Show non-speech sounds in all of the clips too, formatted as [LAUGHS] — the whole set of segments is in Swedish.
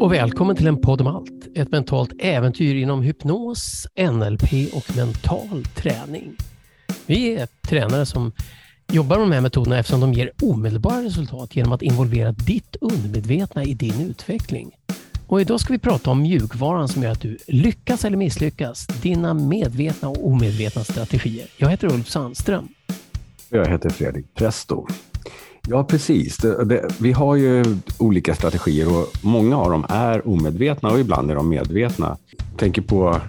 Och välkommen till en podd om allt. Ett mentalt äventyr inom hypnos, NLP och mental träning. Vi är tränare som jobbar med de här metoderna eftersom de ger omedelbara resultat genom att involvera ditt undermedvetna i din utveckling. Och idag ska vi prata om mjukvaran som gör att du lyckas eller misslyckas. Dina medvetna och omedvetna strategier. Jag heter Ulf Sandström. Jag heter Fredrik Presto. Ja, precis. Det, det, vi har ju olika strategier och många av dem är omedvetna och ibland är de medvetna. Jag tänker på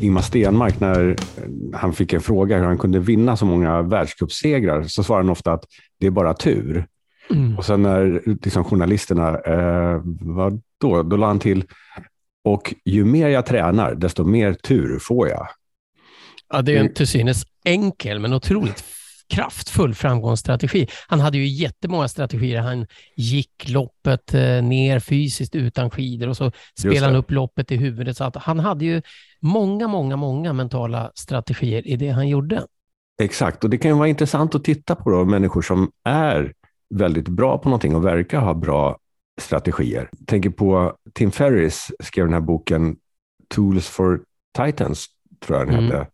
Ingmar Stenmark när han fick en fråga hur han kunde vinna så många världscupsegrar så svarade han ofta att det är bara tur. Mm. Och sen när liksom, journalisterna, eh, vad då? Då la han till, och ju mer jag tränar, desto mer tur får jag. Ja, det är en till synes enkel men otroligt kraftfull framgångsstrategi. Han hade ju jättemånga strategier. Han gick loppet eh, ner fysiskt utan skidor och så spelade han upp loppet i huvudet. Så att han hade ju många, många, många mentala strategier i det han gjorde. Exakt, och det kan ju vara intressant att titta på då, människor som är väldigt bra på någonting och verkar ha bra strategier. Jag tänker på Tim Ferris skrev den här boken Tools for Titans, tror jag den mm. hette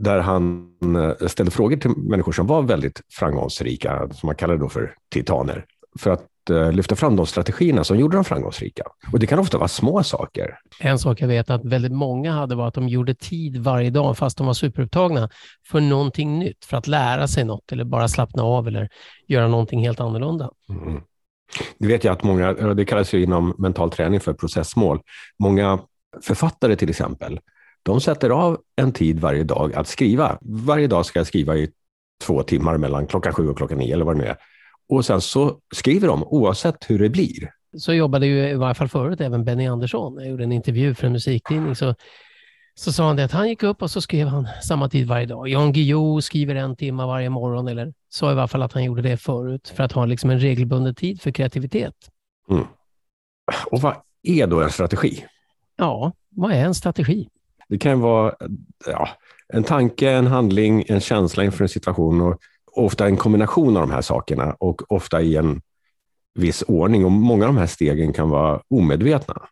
där han eh, ställde frågor till människor som var väldigt framgångsrika, som man kallar då för titaner, för att eh, lyfta fram de strategierna som gjorde dem framgångsrika. Och det kan ofta vara små saker. En sak jag vet att väldigt många hade var att de gjorde tid varje dag, fast de var superupptagna, för någonting nytt, för att lära sig något eller bara slappna av eller göra någonting helt annorlunda. Mm. Det vet jag att många, det kallas ju inom mental träning för processmål. Många författare till exempel, de sätter av en tid varje dag att skriva. Varje dag ska jag skriva i två timmar mellan klockan sju och klockan nio eller vad det nu är. Och sen så skriver de oavsett hur det blir. Så jobbade ju i varje fall förut även Benny Andersson. Jag gjorde en intervju för en musiktidning. Så, så sa han det att han gick upp och så skrev han samma tid varje dag. Jan Guillou skriver en timme varje morgon eller sa i varje fall att han gjorde det förut för att ha liksom en regelbunden tid för kreativitet. Mm. Och vad är då en strategi? Ja, vad är en strategi? Det kan vara ja, en tanke, en handling, en känsla inför en situation och ofta en kombination av de här sakerna och ofta i en viss ordning. Och många av de här stegen kan vara omedvetna.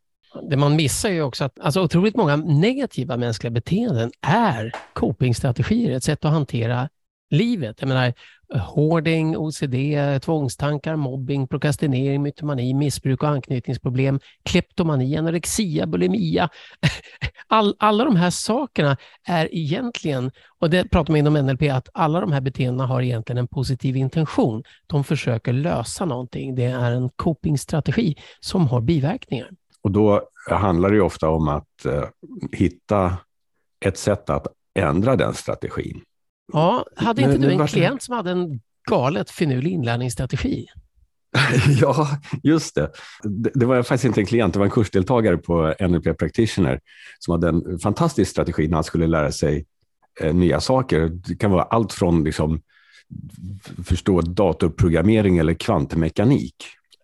Det man missar är också att alltså, otroligt många negativa mänskliga beteenden är copingstrategier, ett sätt att hantera livet. Jag menar, hoarding, OCD, tvångstankar, mobbing, prokrastinering, mytomani, missbruk och anknytningsproblem, kleptomani, anorexia, bulimia. [LAUGHS] All, alla de här sakerna är egentligen, och det pratar man inom NLP, att alla de här beteendena har egentligen en positiv intention. De försöker lösa någonting. Det är en copingstrategi som har biverkningar. Och då handlar det ofta om att eh, hitta ett sätt att ändra den strategin. Ja, hade inte men, du en klient som hade en galet finurlig inlärningsstrategi? [LAUGHS] ja, just det. det. var faktiskt inte en klient, det var en kursdeltagare på NLP Practitioner som hade en fantastisk strategi när han skulle lära sig eh, nya saker. Det kan vara allt från liksom, förstå datorprogrammering eller kvantmekanik.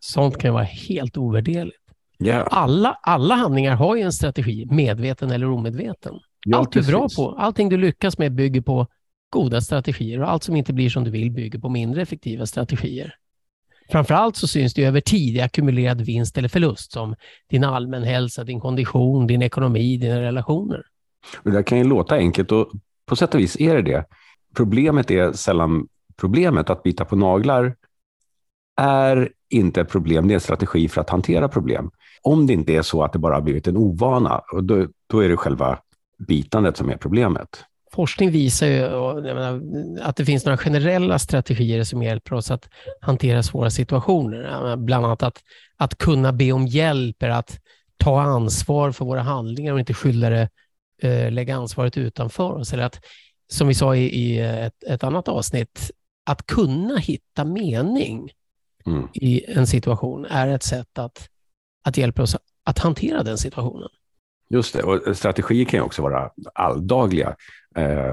Sånt kan vara helt ovärderligt. Yeah. Alla, alla handlingar har ju en strategi, medveten eller omedveten. Ja, allt du är bra på, allting du lyckas med bygger på goda strategier och allt som inte blir som du vill bygger på mindre effektiva strategier. Framförallt så syns det över tid i ackumulerad vinst eller förlust som din allmänhälsa, din kondition, din ekonomi, dina relationer. Det där kan ju låta enkelt och på sätt och vis är det det. Problemet är sällan problemet. Att bita på naglar är inte ett problem, det är en strategi för att hantera problem. Om det inte är så att det bara har blivit en ovana, då, då är det själva bitandet som är problemet forskning visar ju menar, att det finns några generella strategier som hjälper oss att hantera svåra situationer. Bland annat att, att kunna be om hjälp, är att ta ansvar för våra handlingar och inte skylla det, eh, lägga ansvaret utanför oss. Eller att, som vi sa i, i ett, ett, annat avsnitt, att kunna hitta mening mm. i en situation är ett sätt att, att hjälpa oss att hantera den situationen. Just det, och strategier kan ju också vara alldagliga. Eh,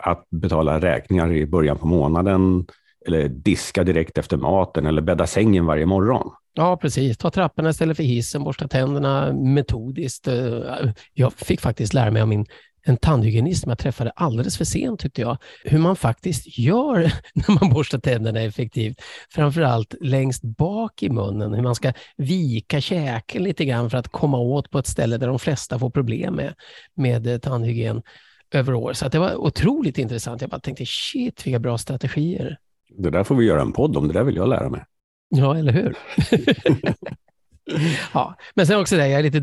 att betala räkningar i början på månaden, eller diska direkt efter maten, eller bädda sängen varje morgon. Ja, precis. Ta trapporna istället för hissen, borsta tänderna metodiskt. Eh, jag fick faktiskt lära mig av min en tandhygienist som jag träffade alldeles för sent tyckte jag, hur man faktiskt gör [LAUGHS] när man borstar tänderna effektivt. Framförallt längst bak i munnen, hur man ska vika käken lite grann för att komma åt på ett ställe där de flesta får problem med, med eh, tandhygien över år. Så det var otroligt intressant. Jag bara tänkte, shit vilka bra strategier. Det där får vi göra en podd om, det där vill jag lära mig. Ja, eller hur? [LAUGHS] [LAUGHS] ja, men sen också det, jag är lite,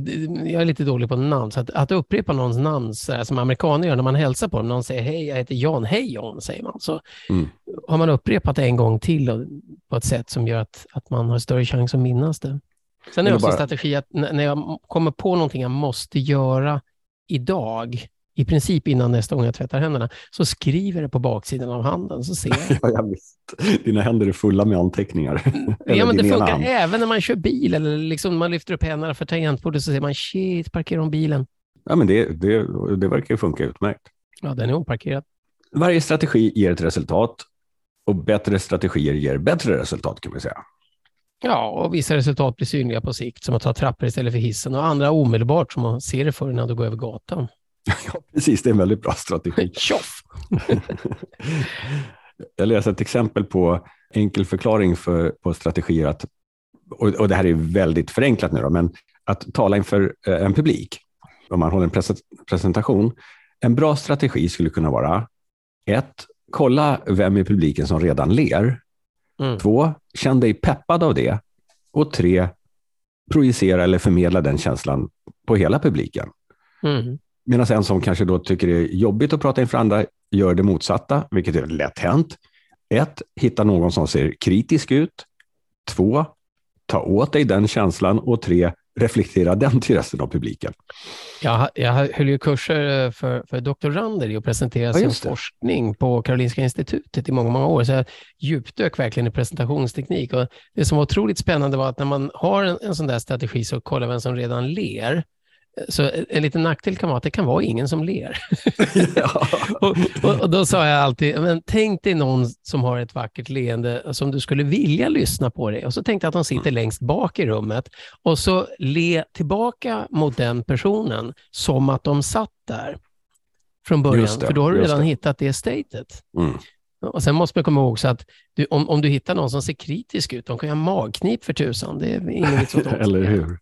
jag är lite dålig på namn, så att, att upprepa någons namn så här, som amerikaner gör när man hälsar på dem, någon säger hej, jag heter John, hej John, säger man. Så mm. har man upprepat det en gång till och, på ett sätt som gör att, att man har större chans att minnas det. Sen är det också bara... strategi att när jag kommer på någonting jag måste göra idag, i princip innan nästa gång jag tvättar händerna, så skriver det på baksidan av handen så ser jag. [LAUGHS] ja, jag visst. Dina händer är fulla med anteckningar. [LAUGHS] ja, men det funkar hand. även när man kör bil eller liksom man lyfter upp händerna för tangentbordet så ser man shit, parkera om bilen. Ja, men det, det, det verkar funka utmärkt. Ja, den är oparkerad. Varje strategi ger ett resultat och bättre strategier ger bättre resultat kan man säga. Ja, och vissa resultat blir synliga på sikt, som att ta trappor istället för hissen och andra omedelbart, som man ser det för när du går över gatan. [LAUGHS] Ja, precis. Det är en väldigt bra strategi. [LAUGHS] Tjoff! [LAUGHS] Jag läser ett exempel på enkel förklaring för, på strategier, att, och, och det här är väldigt förenklat nu, då, men att tala inför eh, en publik, om man håller en presentation. En bra strategi skulle kunna vara ett, kolla vem i publiken som redan ler. Mm. Två, känn dig peppad av det. Och tre, projicera eller förmedla den känslan på hela publiken. Mm. Medan en som kanske då tycker det är jobbigt att prata inför andra gör det motsatta, vilket är lätt hänt. Ett, hitta någon som ser kritisk ut. Två, ta åt dig den känslan. Och tre, reflektera [LAUGHS] den till resten av publiken. Jag, jag höll ju kurser för, för doktorander i att presentera ja, sin forskning på Karolinska institutet i många, många år, så jag djupdök verkligen i presentationsteknik. Och det som var otroligt spännande var att när man har en, en sån där strategi så kollar vem som redan ler. Så en liten nackdel kan vara att det kan vara ingen som ler. [LAUGHS] Ja. [LAUGHS] och, och, och, då sa jag alltid, men tänk dig någon som har ett vackert leende som du skulle vilja lyssna på det. Och så tänkte jag att de sitter mm. längst bak i rummet och så le tillbaka mot den personen som att de satt där från början. Det, för då har du redan det. hittat det statet. Mm. Och Sen måste man komma ihåg så att du, om, om du hittar någon som ser kritisk ut, de kan ju ha magknip för tusan. Det är ingen vits [LAUGHS] Eller hur?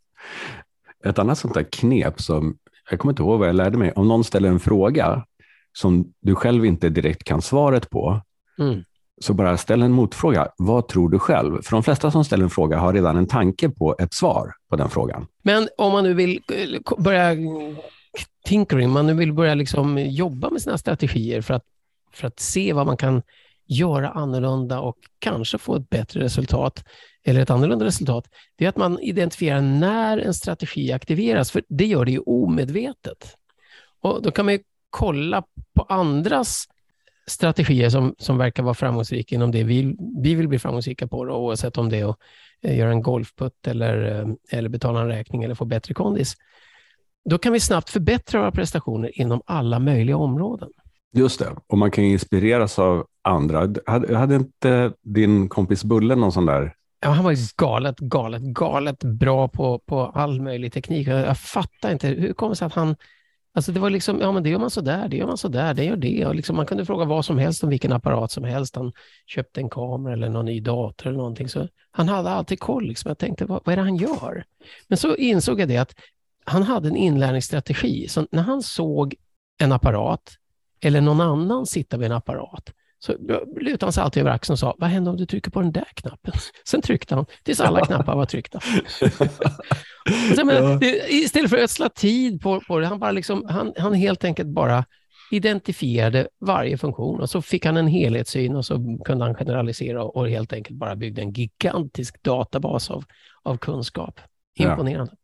Ett annat sånt där knep som, jag kommer inte ihåg vad jag lärde mig, om någon ställer en fråga som du själv inte direkt kan svaret på, mm. så bara ställ en motfråga. Vad tror du själv? För de flesta som ställer en fråga har redan en tanke på ett svar på den frågan. Men om man nu vill eh, börja tinkering, man nu vill börja liksom jobba med sina strategier för att, för att se vad man kan göra annorlunda och kanske få ett bättre resultat eller ett annorlunda resultat, det är att man identifierar när en strategi aktiveras, för det gör det ju omedvetet. Och då kan man kolla på andras strategier som, som verkar vara framgångsrika inom det vi, vi vill bli framgångsrika på, då, oavsett om det är att eh, göra en golfputt eller, eh, eller betala en räkning eller få bättre kondis. Då kan vi snabbt förbättra våra prestationer inom alla möjliga områden. Just det, och man kan inspireras av andra. Hade, hade inte din kompis Bulle någon sån där Ja, han var ju galet, galet, galet bra på, på all möjlig teknik. Jag, jag fattar inte, hur kommer det sig att han... Alltså det var liksom, ja men det gör man så där, det gör man så där, det gör det. Och liksom man kunde fråga vad som helst om vilken apparat som helst. Han köpte en kamera eller någon ny dator eller någonting. Så han hade alltid koll. Liksom. Jag tänkte, vad, vad är det han gör? Men så insåg jag det att han hade en inlärningsstrategi. Så när han såg en apparat eller någon annan sitta vid en apparat, så lutade han sig alltid över axeln och sa, vad händer om du trycker på den där knappen? [LAUGHS] Sen tryckte han tills alla knappar var tryckta. så, men, ja. istället för att ödsla tid på, på det, han, bara liksom, han, han helt enkelt bara identifierade varje funktion och så fick han en helhetssyn och så kunde han generalisera och helt enkelt bara byggde en gigantisk databas av, av kunskap. Imponerande. Ja.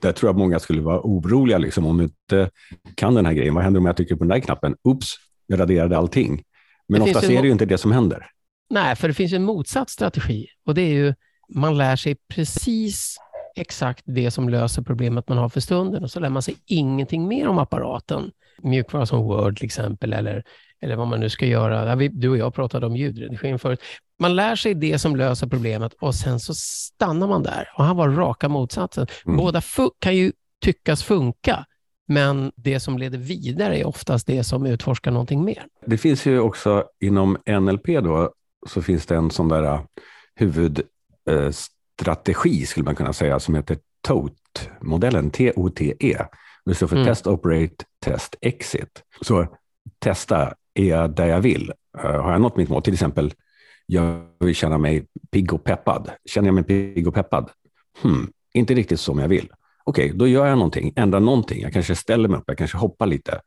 Där tror jag många skulle vara oroliga liksom, om du inte kan den här grejen. Vad händer om jag trycker på den där knappen? Oops, jag raderade allting. Men oftast är det ju inte det som händer. Nej, för det finns en motsatt strategi och det är ju man lär sig precis exakt det som löser problemet man har för stunden och så lär man sig ingenting mer om apparaten. Mjukvara som Word till exempel eller, eller vad man nu ska göra. Du och jag pratade om ljudredigering förut. Man lär sig det som löser problemet och sen så stannar man där. Och han var raka motsatsen. Mm. Båda kan ju tyckas funka, Men det som leder vidare är oftast det som utforskar någonting mer. Det finns ju också inom NLP då, så finns det en sån där uh, huvudstrategi, skulle man kunna säga, som heter TOTE-modellen, T-O-T-E. Det står för mm. Test, Operate, Test, Exit. Så testa, är jag där jag vill? Uh, har jag nått mitt mål? Till exempel, jag vill känna mig pigg och peppad. Känner jag mig pigg och peppad? Hmm, inte riktigt som jag vill. Okej, okay, då gör jag någonting, ändrar någonting. Jag kanske ställer mig upp, jag kanske hoppar lite.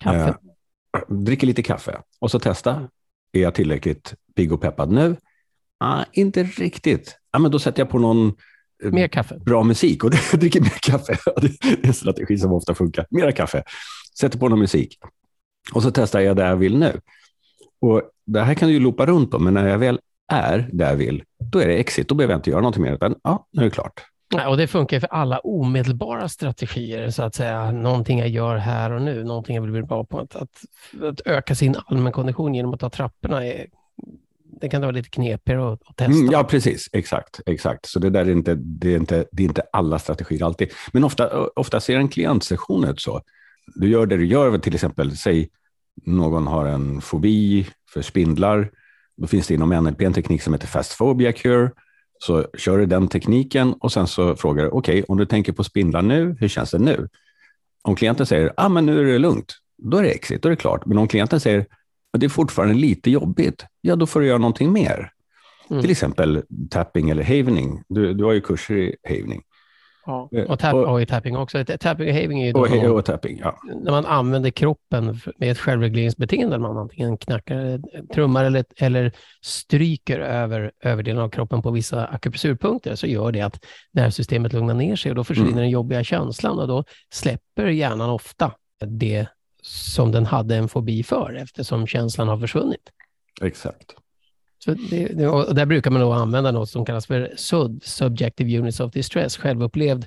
Kaffe. Eh, dricker lite kaffe och så testa. Är jag tillräckligt pigg och peppad nu? Ah, inte riktigt. Ah, men då sätter jag på någon eh, mer kaffe. bra musik och [LAUGHS] dricker mer kaffe. det är en strategi som ofta funkar. Mera kaffe. Sätter på någon musik. Och så testar jag det jag vill nu. Och Det här kan du ju loopa runt om, men när jag väl är där jag vill, då är det exit. Då behöver jag inte göra någonting mer, utan ja, nu är det klart. Och det funkar för alla omedelbara strategier, så att säga. Någonting jag gör här och nu, någonting jag vill bli bra på. Att, att, att öka sin allmänkondition genom att ta trapporna, är, det kan vara lite knepigare att, att testa. Mm, ja, precis. Exakt. exakt. Så det där är inte, det är inte, det är inte alla strategier alltid. Men ofta, ofta ser en klientsession ut så. Du gör det du gör, till exempel, säg någon har en fobi för spindlar. Då finns det inom NLP en teknik som heter Fast Phobia Cure. Så kör du den tekniken och sen så frågar du, okej, okay, om du tänker på spindlar nu, hur känns det nu? Om klienten säger, ah, men nu är det lugnt, då är det exit, då är det klart. Men om klienten säger, det är fortfarande lite jobbigt, ja då får du göra någonting mer. Mm. Till exempel tapping eller havening. Du, du har ju kurser i havening. Ja, eh, och, tap, och, och tapping också. Tapping och having är ju då och, och tapping, ja. när man använder kroppen med ett självregleringsbeteende. Man antingen knackar, trummar eller, eller stryker över överdelen av kroppen på vissa akupressurpunkter så gör det att nervsystemet lugnar ner sig och då försvinner mm. den jobbiga känslan och då släpper hjärnan ofta det som den hade en fobi för eftersom känslan har försvunnit. Exakt. Så det, det, och där brukar man då använda något som kallas för SUD, Subjective Units of Distress, självupplevd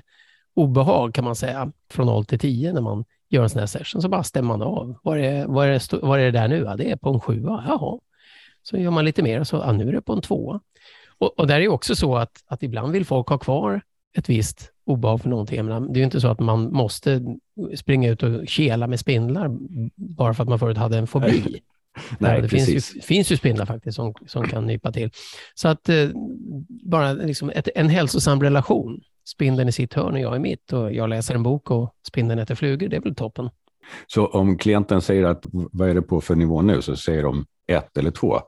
obehag kan man säga, från 0 till 10 när man gör en sån här session. Så bara stämmer man av. Var är, var är, var är det där nu? Ja, det är på en sjua. Jaha. Så gör man lite mer och så, ja, nu är det på en tvåa. Och, och där är också så att, att ibland vill folk ha kvar ett visst obehag för någonting. Menar, det är ju inte så att man måste springa ut och kela med spindlar bara för att man förut hade en fobi. [LAUGHS] Nej, det finns ju, finns ju, spindlar faktiskt som, som kan nypa till. Så att eh, bara liksom ett, en hälsosam relation. Spindeln i sitt hörn och jag i mitt och jag läser en bok och spindeln äter flugor, det är väl toppen. Så om klienten säger att vad är det på för nivå nu, så säger de ett eller två.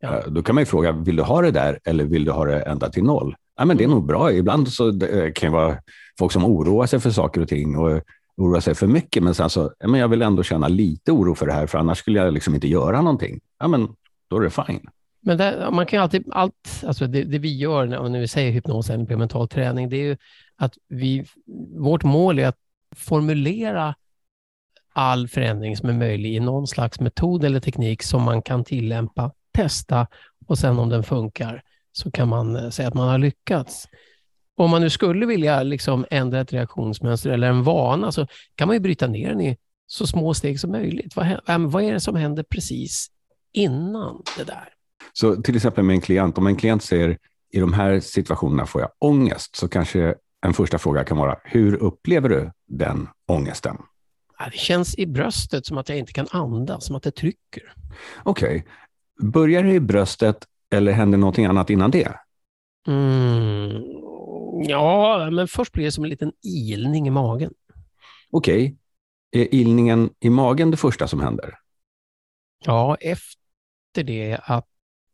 Ja. Eh, då kan man ju fråga, vill du ha det där eller vill du ha det ända till noll? Ja, men det är nog bra. Ibland så eh, kan det vara folk som oroar sig för saker och ting och oroa sig för mycket, men sen så, men jag vill ändå känna lite oro för det här, för annars skulle jag liksom inte göra någonting. Ja, men då är det fine. Men det, man kan ju alltid, allt, alltså det, det vi gör när, när vi säger hypnos eller mental träning, det är ju att vi, vårt mål är att formulera all förändring som är möjlig i någon slags metod eller teknik som man kan tillämpa, testa och sen om den funkar så kan man eh, säga att man har lyckats om man nu skulle vilja liksom ändra ett reaktionsmönster eller en vana så kan man ju bryta ner den i så små steg som möjligt. Vad, vad är det som händer precis innan det där? Så till exempel med en klient, om en klient säger i de här situationerna får jag ångest, så kanske en första fråga kan vara, hur upplever du den ångesten? Det känns i bröstet som att jag inte kan andas, som att det trycker. Okej. Okay. Börjar det i bröstet eller händer någonting annat innan det? Mm. Ja, men först blir det som en liten ilning i magen. Okej. Okay. Är ilningen i magen det första som händer? Ja, efter det att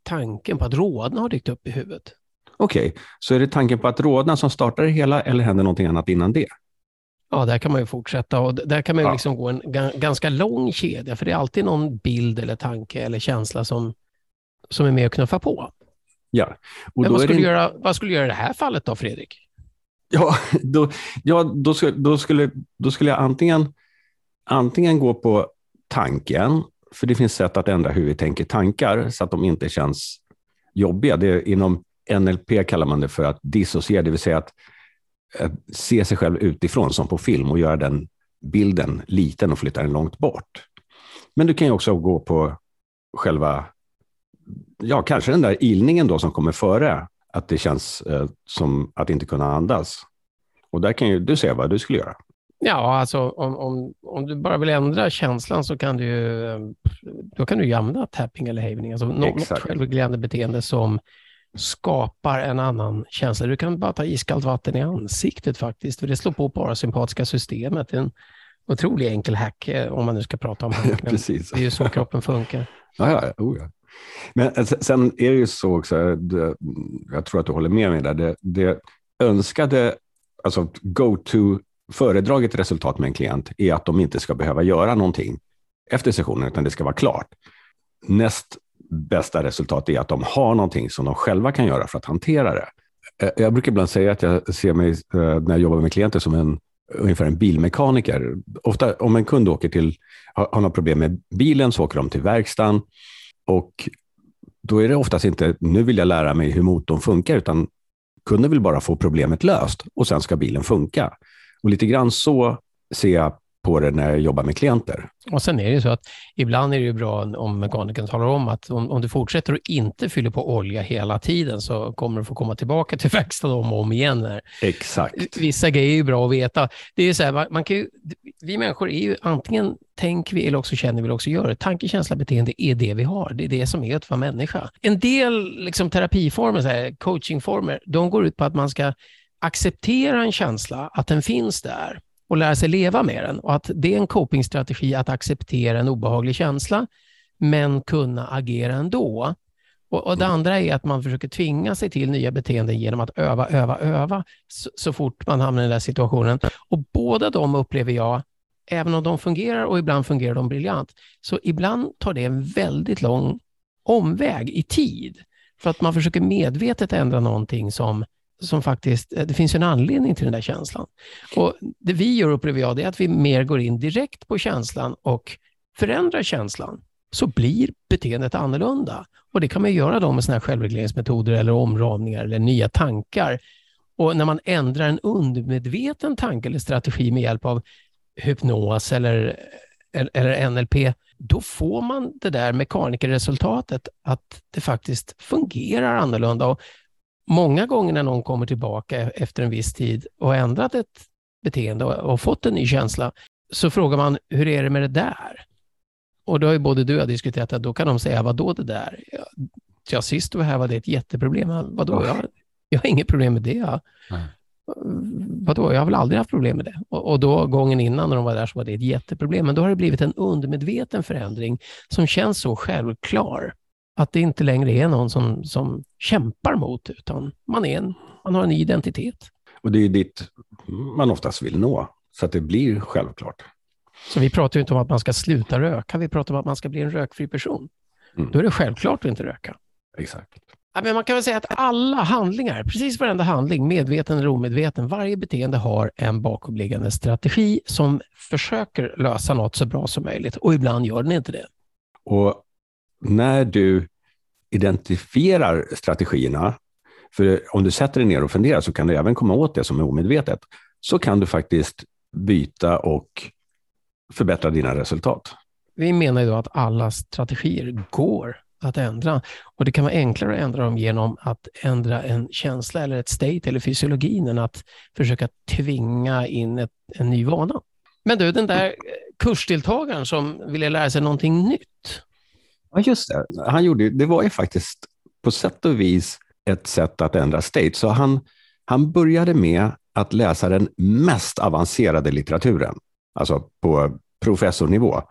tanken på att rodna har dykt upp i huvudet. Okej, okay. så är det tanken på att rodna som startar det hela eller händer någonting annat innan det? Ja, där kan man ju fortsätta och där kan man ju ja. liksom gå en ganska lång kedja, för det är alltid någon bild eller tanke eller känsla som, som är med och knuffar på. Ja. Och Men vad, skulle det... göra, vad skulle du göra i det här fallet då, Fredrik? Ja, [LAUGHS] då, ja, då, skulle, då, skulle, då skulle jag antingen, antingen gå på tanken, för det finns sätt att ändra hur vi tänker tankar så att de inte känns jobbiga. Det inom NLP kallar man det för att dissociera, det vill säga att eh, se sig själv utifrån som på film och göra den bilden liten och flytta den långt bort. Men du kan ju också gå på själva ja, kanske den där ilningen då som kommer före, att det känns eh, som att inte kunna andas. Och där kan ju du säga vad du skulle göra. Ja, alltså om, om, om du bara vill ändra känslan så kan du då kan du ju använda tapping eller havning, alltså något självreglerande beteende som skapar en annan känsla. Du kan bara ta iskallt vatten i ansiktet faktiskt, för det slår på parasympatiska systemet. En otroligt enkel hack eh, om man nu ska prata om [LAUGHS] hack. Precis. Det är ju så kroppen funkar. Ja, ja, oh, ja. Men eh, sen är det ju så också, eh, jag tror att du håller med mig där, det, det önskade, alltså go-to föredraget resultat med en klient är att de inte ska behöva göra någonting efter sessionen, utan det ska vara klart. Näst bästa resultat är att de har någonting som de själva kan göra för att hantera det. Eh, jag brukar ibland säga att jag ser mig när jag jobbar med klienter som en, ungefär en bilmekaniker. Ofta om en kund åker till, har, har något problem med bilen så åker de till verkstaden och då är det oftast inte, nu vill jag lära mig hur motorn funkar, utan kunden vill bara få problemet löst och sen ska bilen funka. Och lite grann så ser jag på det när jag jobbar med klienter. Och sen är det ju så att ibland är det ju bra om mekanikern talar om att om, om du fortsätter att inte fylla på olja hela tiden så kommer du få komma tillbaka till [LAUGHS] verkstaden om och om igen. Exakt. Vissa grejer är ju bra att veta. Det är så här, man, man kan ju, vi människor är ju antingen tänker vi eller också känner vi eller också gör det. Tanke, känsla, beteende är det vi har. Det är det som är att vara människa. En del liksom, terapiformer, så här, coachingformer, de går ut på att man ska acceptera en känsla, att den finns där och lära sig leva med den. Och att det är en copingstrategi att acceptera en obehaglig känsla, men kunna agera ändå. Och, och det mm. andra är att man försöker tvinga sig till nya beteenden genom att öva, öva, öva så, så fort man hamnar i den där situationen. Och båda de upplever jag, även om de fungerar och ibland fungerar de briljant, så ibland tar det en väldigt lång omväg i tid. För att man försöker medvetet ändra någonting som som faktiskt, eh, det finns en anledning till den där känslan. Och Det vi gör upplever jag, det är att vi mer går in direkt på känslan och förändrar känslan, så blir beteendet annorlunda. Och Det kan man göra då med såna här självregleringsmetoder eller omramningar eller nya tankar. Och när man ändrar en undermedveten tanke eller strategi med hjälp av hypnos eller, eller NLP, då får man det där mekanikerresultatet att det faktiskt fungerar annorlunda. Och många gånger när någon kommer tillbaka efter en viss tid och ändrat ett beteende och, fått en ny känsla, så frågar man hur är det med det där? Och då har ju både du och jag diskuterat att då kan de säga, vad då det där? Ja, sist du var här var det ett jätteproblem. Vadå, jag, jag har inget problem med det. Ja. Vadå, jag har väl aldrig haft problem med det. Och, och, då gången innan när de var där så var det ett jätteproblem. Men då har det blivit en undermedveten förändring som känns så självklar att det inte längre är någon som, som kämpar mot, utan man, är en, man har en ny identitet. Och det är dit man oftast vill nå, så att det blir självklart. Så vi pratar ju inte om att man ska sluta röka, vi pratar om att man ska bli en rökfri person. Mm. Då är det självklart att inte röka. Exakt. Ja, men man kan väl säga att alla handlingar, precis varenda handling, medveten eller omedveten, varje beteende har en bakomliggande strategi som försöker lösa något så bra som möjligt och ibland gör den inte det. Och när du identifierar strategierna, för om du sätter dig ner och funderar så kan du även komma åt det som är omedvetet, så kan du faktiskt byta och förbättra dina resultat. Vi menar ju då att alla strategier går att ändra och det kan vara enklare att ändra dem genom att ändra en känsla eller ett state eller fysiologin än att försöka tvinga in ett, en ny vana. Men du, den där eh, kursdeltagaren som ville lära sig någonting nytt, Ja, just det. Han gjorde, det var ju faktiskt på sätt och vis ett sätt att ändra state. Så han, han började med att läsa den mest avancerade litteraturen, alltså på professornivå.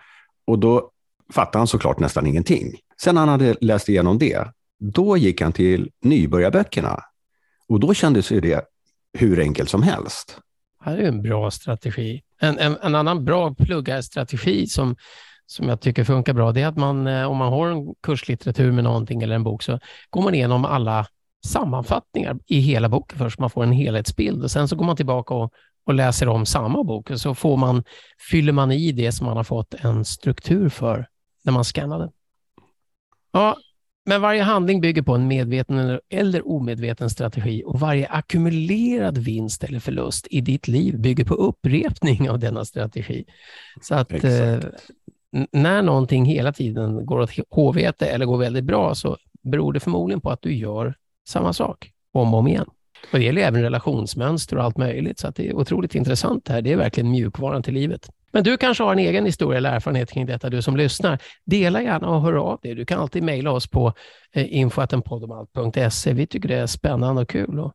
Och då fattade han såklart nästan ingenting. Sen när han hade läst igenom det, då gick han till nybörjarböckerna. Och då kändes det hur enkelt som helst. Det är en bra strategi. En, en, en annan bra pluggarstrategi som som jag tycker funkar bra, det är att man, eh, om man har en kurslitteratur med någonting eller en bok, så går man igenom alla sammanfattningar i hela boken först, man får en helhetsbild och sen så går man tillbaka och, och läser om samma bok och så får man, fyller man i det som man har fått en struktur för när man skannar den. Ja, men varje handling bygger på en medveten eller omedveten strategi och varje ackumulerad vinst eller förlust i ditt liv bygger på upprepning av denna strategi. Så att eh, när någonting hela tiden går åt HVT eller går väldigt bra så beror det förmodligen på att du gör samma sak om och om igen. Och det gäller även relationsmönster och allt möjligt, så det är otroligt intressant det här. Det är verkligen mjukvaran till livet. Men du kanske har en egen historia eller erfarenhet kring detta, du som lyssnar. Dela gärna och hör av dig. Du kan alltid mejla oss på eh, info.enpoddomalt.se. Vi tycker det är spännande och kul. Och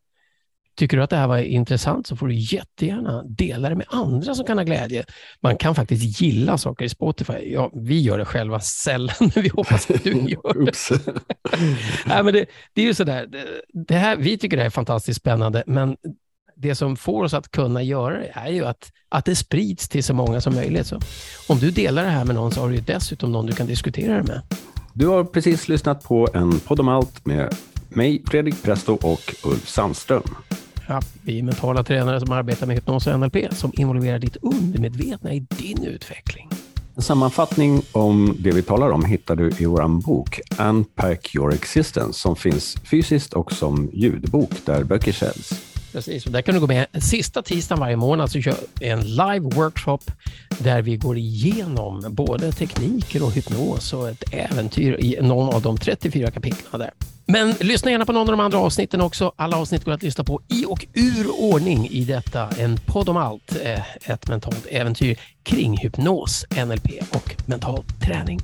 Tycker du att det här var intressant så får du jättegärna dela det med andra som kan ha glädje. Man kan faktiskt gilla saker i Spotify. Ja, vi gör det själva sällan, men vi hoppas att du gör det. Nej, men det, det är ju sådär, det, det här, vi tycker det här är fantastiskt spännande, men det som får oss att kunna göra det är ju att, att det sprids till så många som möjligt. Så om du delar det här med någon så har du dessutom någon du kan diskutera det med. Du har precis lyssnat på en podd om allt med mig, Fredrik Presto och Ulf Sandström. Ja, vi är mentala tränare som arbetar med hypnos och NLP som involverar ditt undermedvetna i din utveckling. En sammanfattning om det vi talar om hittar du i vår bok Unpack Your Existence som finns fysiskt och som ljudbok där böcker säljs. Precis, och där kan du gå med sista tisdagen varje månad så kör vi en live workshop där vi går igenom både tekniker och hypnos och ett äventyr i någon av de 34 kapitlen där. Men lyssna gärna på någon av de andra avsnitten också. Alla avsnitt går att lyssna på i och ur ordning i detta. En podd om allt. Eh, ett mentalt äventyr kring hypnos, NLP och mental träning.